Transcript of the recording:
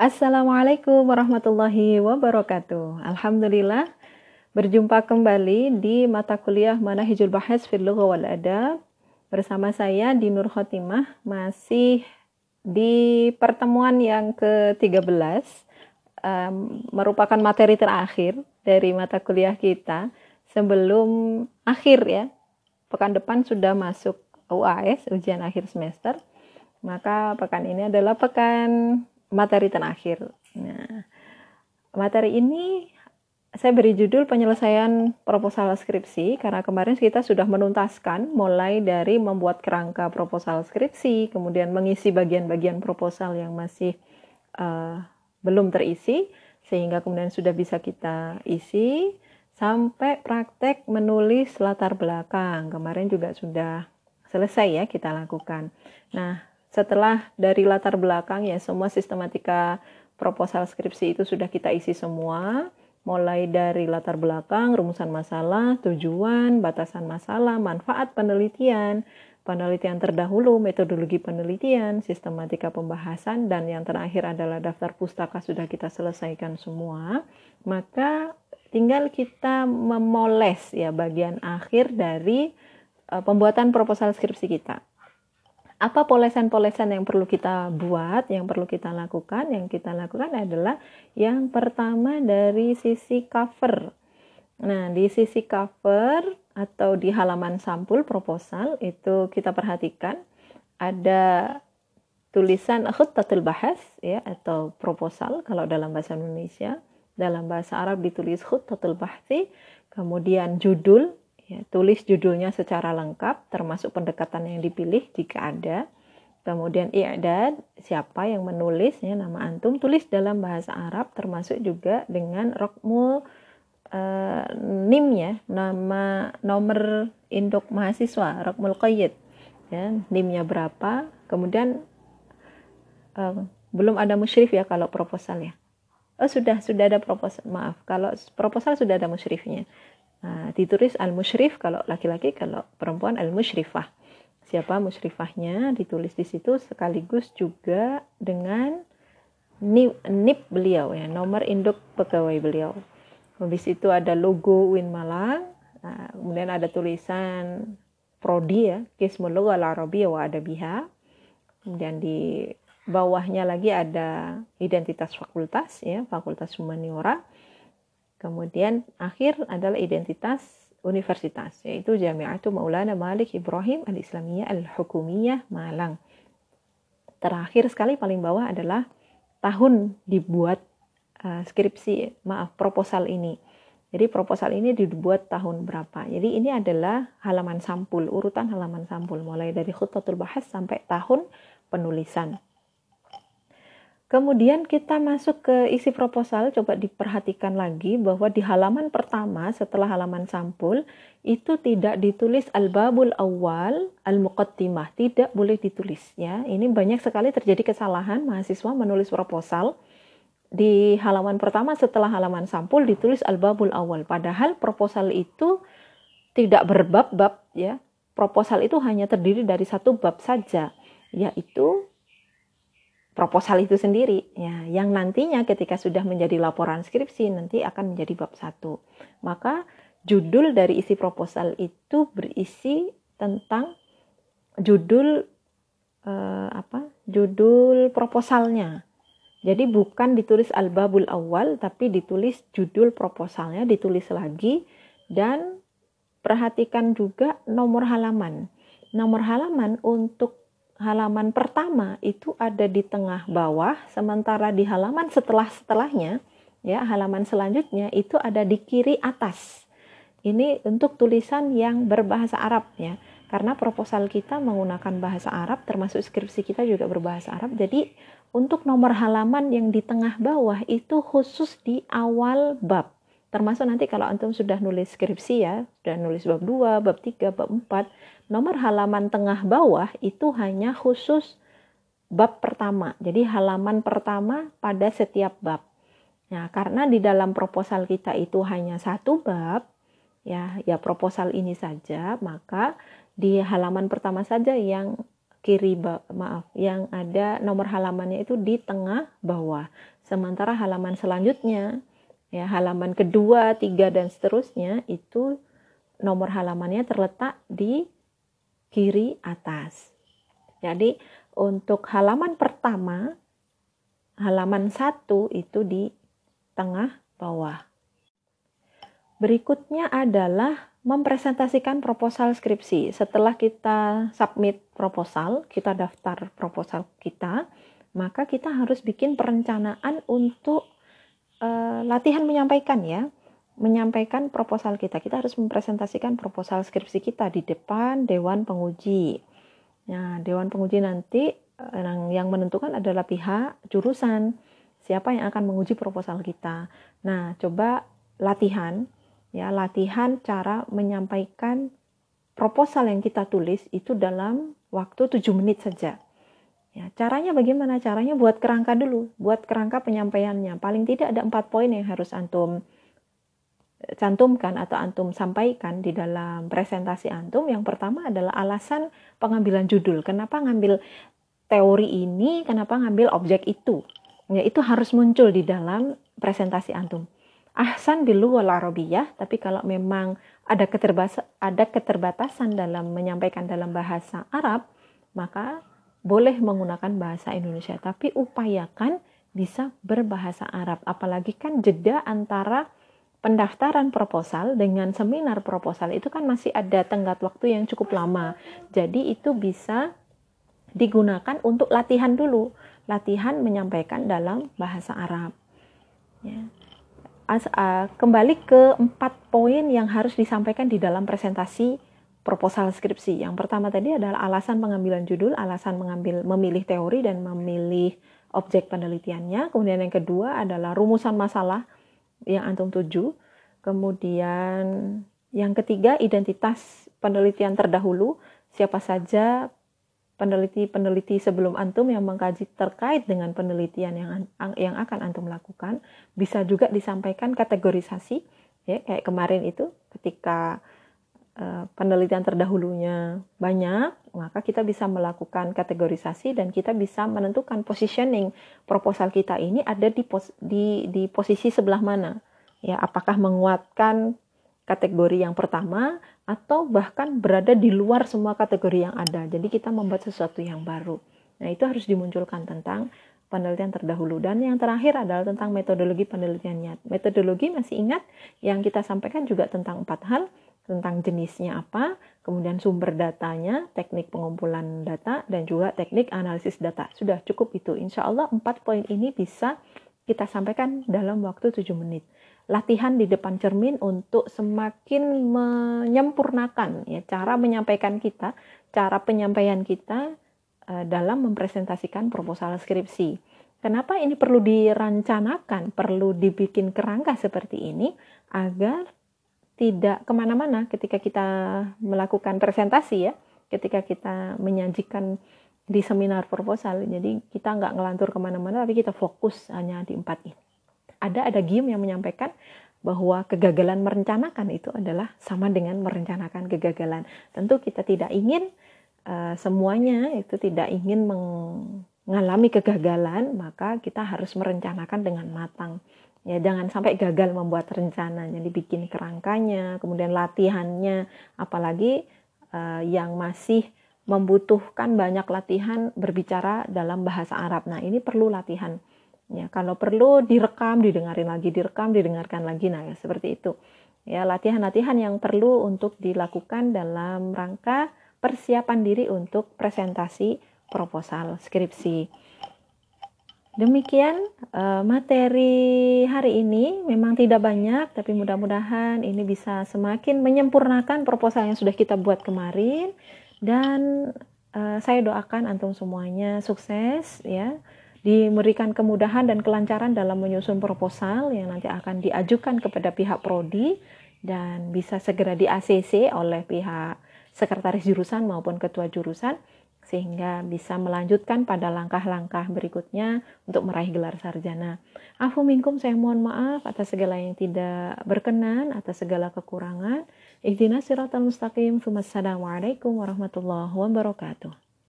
Assalamualaikum warahmatullahi wabarakatuh. Alhamdulillah berjumpa kembali di mata kuliah Manahijul Bahas fil wal Adab bersama saya di Nur Khotimah masih di pertemuan yang ke-13 um, merupakan materi terakhir dari mata kuliah kita sebelum akhir ya. Pekan depan sudah masuk UAS, ujian akhir semester. Maka pekan ini adalah pekan materi terakhir. Nah, materi ini saya beri judul penyelesaian proposal skripsi karena kemarin kita sudah menuntaskan mulai dari membuat kerangka proposal skripsi, kemudian mengisi bagian-bagian proposal yang masih uh, belum terisi, sehingga kemudian sudah bisa kita isi sampai praktek menulis latar belakang. Kemarin juga sudah selesai ya kita lakukan. Nah, setelah dari latar belakang ya semua sistematika proposal skripsi itu sudah kita isi semua, mulai dari latar belakang, rumusan masalah, tujuan, batasan masalah, manfaat penelitian, penelitian terdahulu, metodologi penelitian, sistematika pembahasan, dan yang terakhir adalah daftar pustaka sudah kita selesaikan semua, maka tinggal kita memoles ya bagian akhir dari uh, pembuatan proposal skripsi kita apa polesan-polesan yang perlu kita buat, yang perlu kita lakukan? Yang kita lakukan adalah yang pertama dari sisi cover. Nah, di sisi cover atau di halaman sampul proposal itu kita perhatikan ada tulisan khuttatul bahas ya atau proposal kalau dalam bahasa Indonesia. Dalam bahasa Arab ditulis khuttatul bahsi, kemudian judul Ya, tulis judulnya secara lengkap, termasuk pendekatan yang dipilih jika ada. Kemudian i'dad, siapa yang menulisnya, nama antum, tulis dalam bahasa Arab, termasuk juga dengan rokmul uh, nim ya, nama nomor induk mahasiswa, rokmul qayyid. Ya, nimnya berapa, kemudian uh, belum ada musyrif ya kalau proposal ya. Oh sudah, sudah ada proposal, maaf, kalau proposal sudah ada musyrifnya. Nah, ditulis al-musyrif kalau laki-laki, kalau perempuan al-musyrifah. Siapa musyrifahnya ditulis di situ sekaligus juga dengan nip, nip beliau ya, nomor induk pegawai beliau. Habis itu ada logo Win Malang, nah, kemudian ada tulisan prodi ya, Kismul Lugha al-Arabiyyah wa Adabiha. Kemudian di bawahnya lagi ada identitas fakultas ya, Fakultas Humaniora Kemudian akhir adalah identitas universitas, yaitu Jami'atu Maulana Malik Ibrahim Al-Islamiyah Al-Hukumiyah Malang. Terakhir sekali paling bawah adalah tahun dibuat uh, skripsi, maaf, proposal ini. Jadi proposal ini dibuat tahun berapa. Jadi ini adalah halaman sampul, urutan halaman sampul mulai dari khutatul bahas sampai tahun penulisan. Kemudian kita masuk ke isi proposal, coba diperhatikan lagi bahwa di halaman pertama setelah halaman sampul itu tidak ditulis al-babul awal al-muqaddimah, tidak boleh ditulis ya. Ini banyak sekali terjadi kesalahan mahasiswa menulis proposal di halaman pertama setelah halaman sampul ditulis al-babul awal, padahal proposal itu tidak berbab-bab ya. Proposal itu hanya terdiri dari satu bab saja, yaitu proposal itu sendiri ya yang nantinya ketika sudah menjadi laporan skripsi nanti akan menjadi bab satu. Maka judul dari isi proposal itu berisi tentang judul eh, apa judul proposalnya. Jadi bukan ditulis al-babul awal tapi ditulis judul proposalnya ditulis lagi dan perhatikan juga nomor halaman. Nomor halaman untuk halaman pertama itu ada di tengah bawah, sementara di halaman setelah-setelahnya, ya, halaman selanjutnya itu ada di kiri atas. Ini untuk tulisan yang berbahasa Arab ya. Karena proposal kita menggunakan bahasa Arab, termasuk skripsi kita juga berbahasa Arab. Jadi untuk nomor halaman yang di tengah bawah itu khusus di awal bab. Termasuk nanti kalau antum sudah nulis skripsi ya, sudah nulis bab 2, bab 3, bab 4, nomor halaman tengah bawah itu hanya khusus bab pertama. Jadi halaman pertama pada setiap bab. Nah, karena di dalam proposal kita itu hanya satu bab, ya, ya proposal ini saja, maka di halaman pertama saja yang kiri maaf yang ada nomor halamannya itu di tengah bawah sementara halaman selanjutnya ya halaman kedua tiga dan seterusnya itu nomor halamannya terletak di kiri atas jadi untuk halaman pertama halaman satu itu di tengah bawah berikutnya adalah mempresentasikan proposal skripsi. Setelah kita submit proposal, kita daftar proposal kita, maka kita harus bikin perencanaan untuk uh, latihan menyampaikan ya. Menyampaikan proposal kita. Kita harus mempresentasikan proposal skripsi kita di depan dewan penguji. Nah, dewan penguji nanti uh, yang menentukan adalah pihak jurusan. Siapa yang akan menguji proposal kita. Nah, coba latihan ya latihan cara menyampaikan proposal yang kita tulis itu dalam waktu 7 menit saja. Ya, caranya bagaimana? Caranya buat kerangka dulu, buat kerangka penyampaiannya. Paling tidak ada empat poin yang harus antum eh, cantumkan atau antum sampaikan di dalam presentasi antum. Yang pertama adalah alasan pengambilan judul. Kenapa ngambil teori ini? Kenapa ngambil objek itu? Ya, itu harus muncul di dalam presentasi antum ahsan bil lughal arabiyah, tapi kalau memang ada keterbatasan, ada keterbatasan dalam menyampaikan dalam bahasa Arab, maka boleh menggunakan bahasa Indonesia, tapi upayakan bisa berbahasa Arab. Apalagi kan jeda antara pendaftaran proposal dengan seminar proposal itu kan masih ada tenggat waktu yang cukup lama. Jadi itu bisa digunakan untuk latihan dulu, latihan menyampaikan dalam bahasa Arab. Ya kembali ke empat poin yang harus disampaikan di dalam presentasi proposal skripsi. Yang pertama tadi adalah alasan pengambilan judul, alasan mengambil memilih teori dan memilih objek penelitiannya. Kemudian yang kedua adalah rumusan masalah yang antum tuju. Kemudian yang ketiga identitas penelitian terdahulu, siapa saja peneliti-peneliti sebelum antum yang mengkaji terkait dengan penelitian yang yang akan antum lakukan bisa juga disampaikan kategorisasi ya kayak kemarin itu ketika penelitian terdahulunya banyak maka kita bisa melakukan kategorisasi dan kita bisa menentukan positioning proposal kita ini ada di pos, di di posisi sebelah mana ya apakah menguatkan kategori yang pertama atau bahkan berada di luar semua kategori yang ada. Jadi kita membuat sesuatu yang baru. Nah, itu harus dimunculkan tentang penelitian terdahulu. Dan yang terakhir adalah tentang metodologi penelitiannya. Metodologi masih ingat yang kita sampaikan juga tentang empat hal, tentang jenisnya apa, kemudian sumber datanya, teknik pengumpulan data, dan juga teknik analisis data. Sudah cukup itu. Insya Allah empat poin ini bisa kita sampaikan dalam waktu 7 menit latihan di depan cermin untuk semakin menyempurnakan ya cara menyampaikan kita, cara penyampaian kita uh, dalam mempresentasikan proposal skripsi. Kenapa ini perlu dirancanakan, perlu dibikin kerangka seperti ini agar tidak ke mana-mana ketika kita melakukan presentasi ya, ketika kita menyajikan di seminar proposal. Jadi kita nggak ngelantur ke mana-mana, tapi kita fokus hanya di empat ini ada ada Gium yang menyampaikan bahwa kegagalan merencanakan itu adalah sama dengan merencanakan kegagalan. Tentu kita tidak ingin uh, semuanya itu tidak ingin mengalami kegagalan, maka kita harus merencanakan dengan matang. Ya, jangan sampai gagal membuat rencana. Jadi bikin kerangkanya, kemudian latihannya, apalagi uh, yang masih membutuhkan banyak latihan berbicara dalam bahasa Arab. Nah, ini perlu latihan Ya, kalau perlu direkam, didengarin lagi, direkam, didengarkan lagi. Nah, ya, seperti itu. Ya, latihan-latihan yang perlu untuk dilakukan dalam rangka persiapan diri untuk presentasi proposal skripsi. Demikian uh, materi hari ini. Memang tidak banyak tapi mudah-mudahan ini bisa semakin menyempurnakan proposal yang sudah kita buat kemarin. Dan uh, saya doakan antum semuanya sukses ya. Diberikan kemudahan dan kelancaran dalam menyusun proposal yang nanti akan diajukan kepada pihak prodi dan bisa segera di ACC oleh pihak sekretaris jurusan maupun ketua jurusan sehingga bisa melanjutkan pada langkah-langkah berikutnya untuk meraih gelar sarjana. Afu minkum saya mohon maaf atas segala yang tidak berkenan, atas segala kekurangan. Ihdinas siratal mustaqim. Wassalamualaikum warahmatullahi wabarakatuh.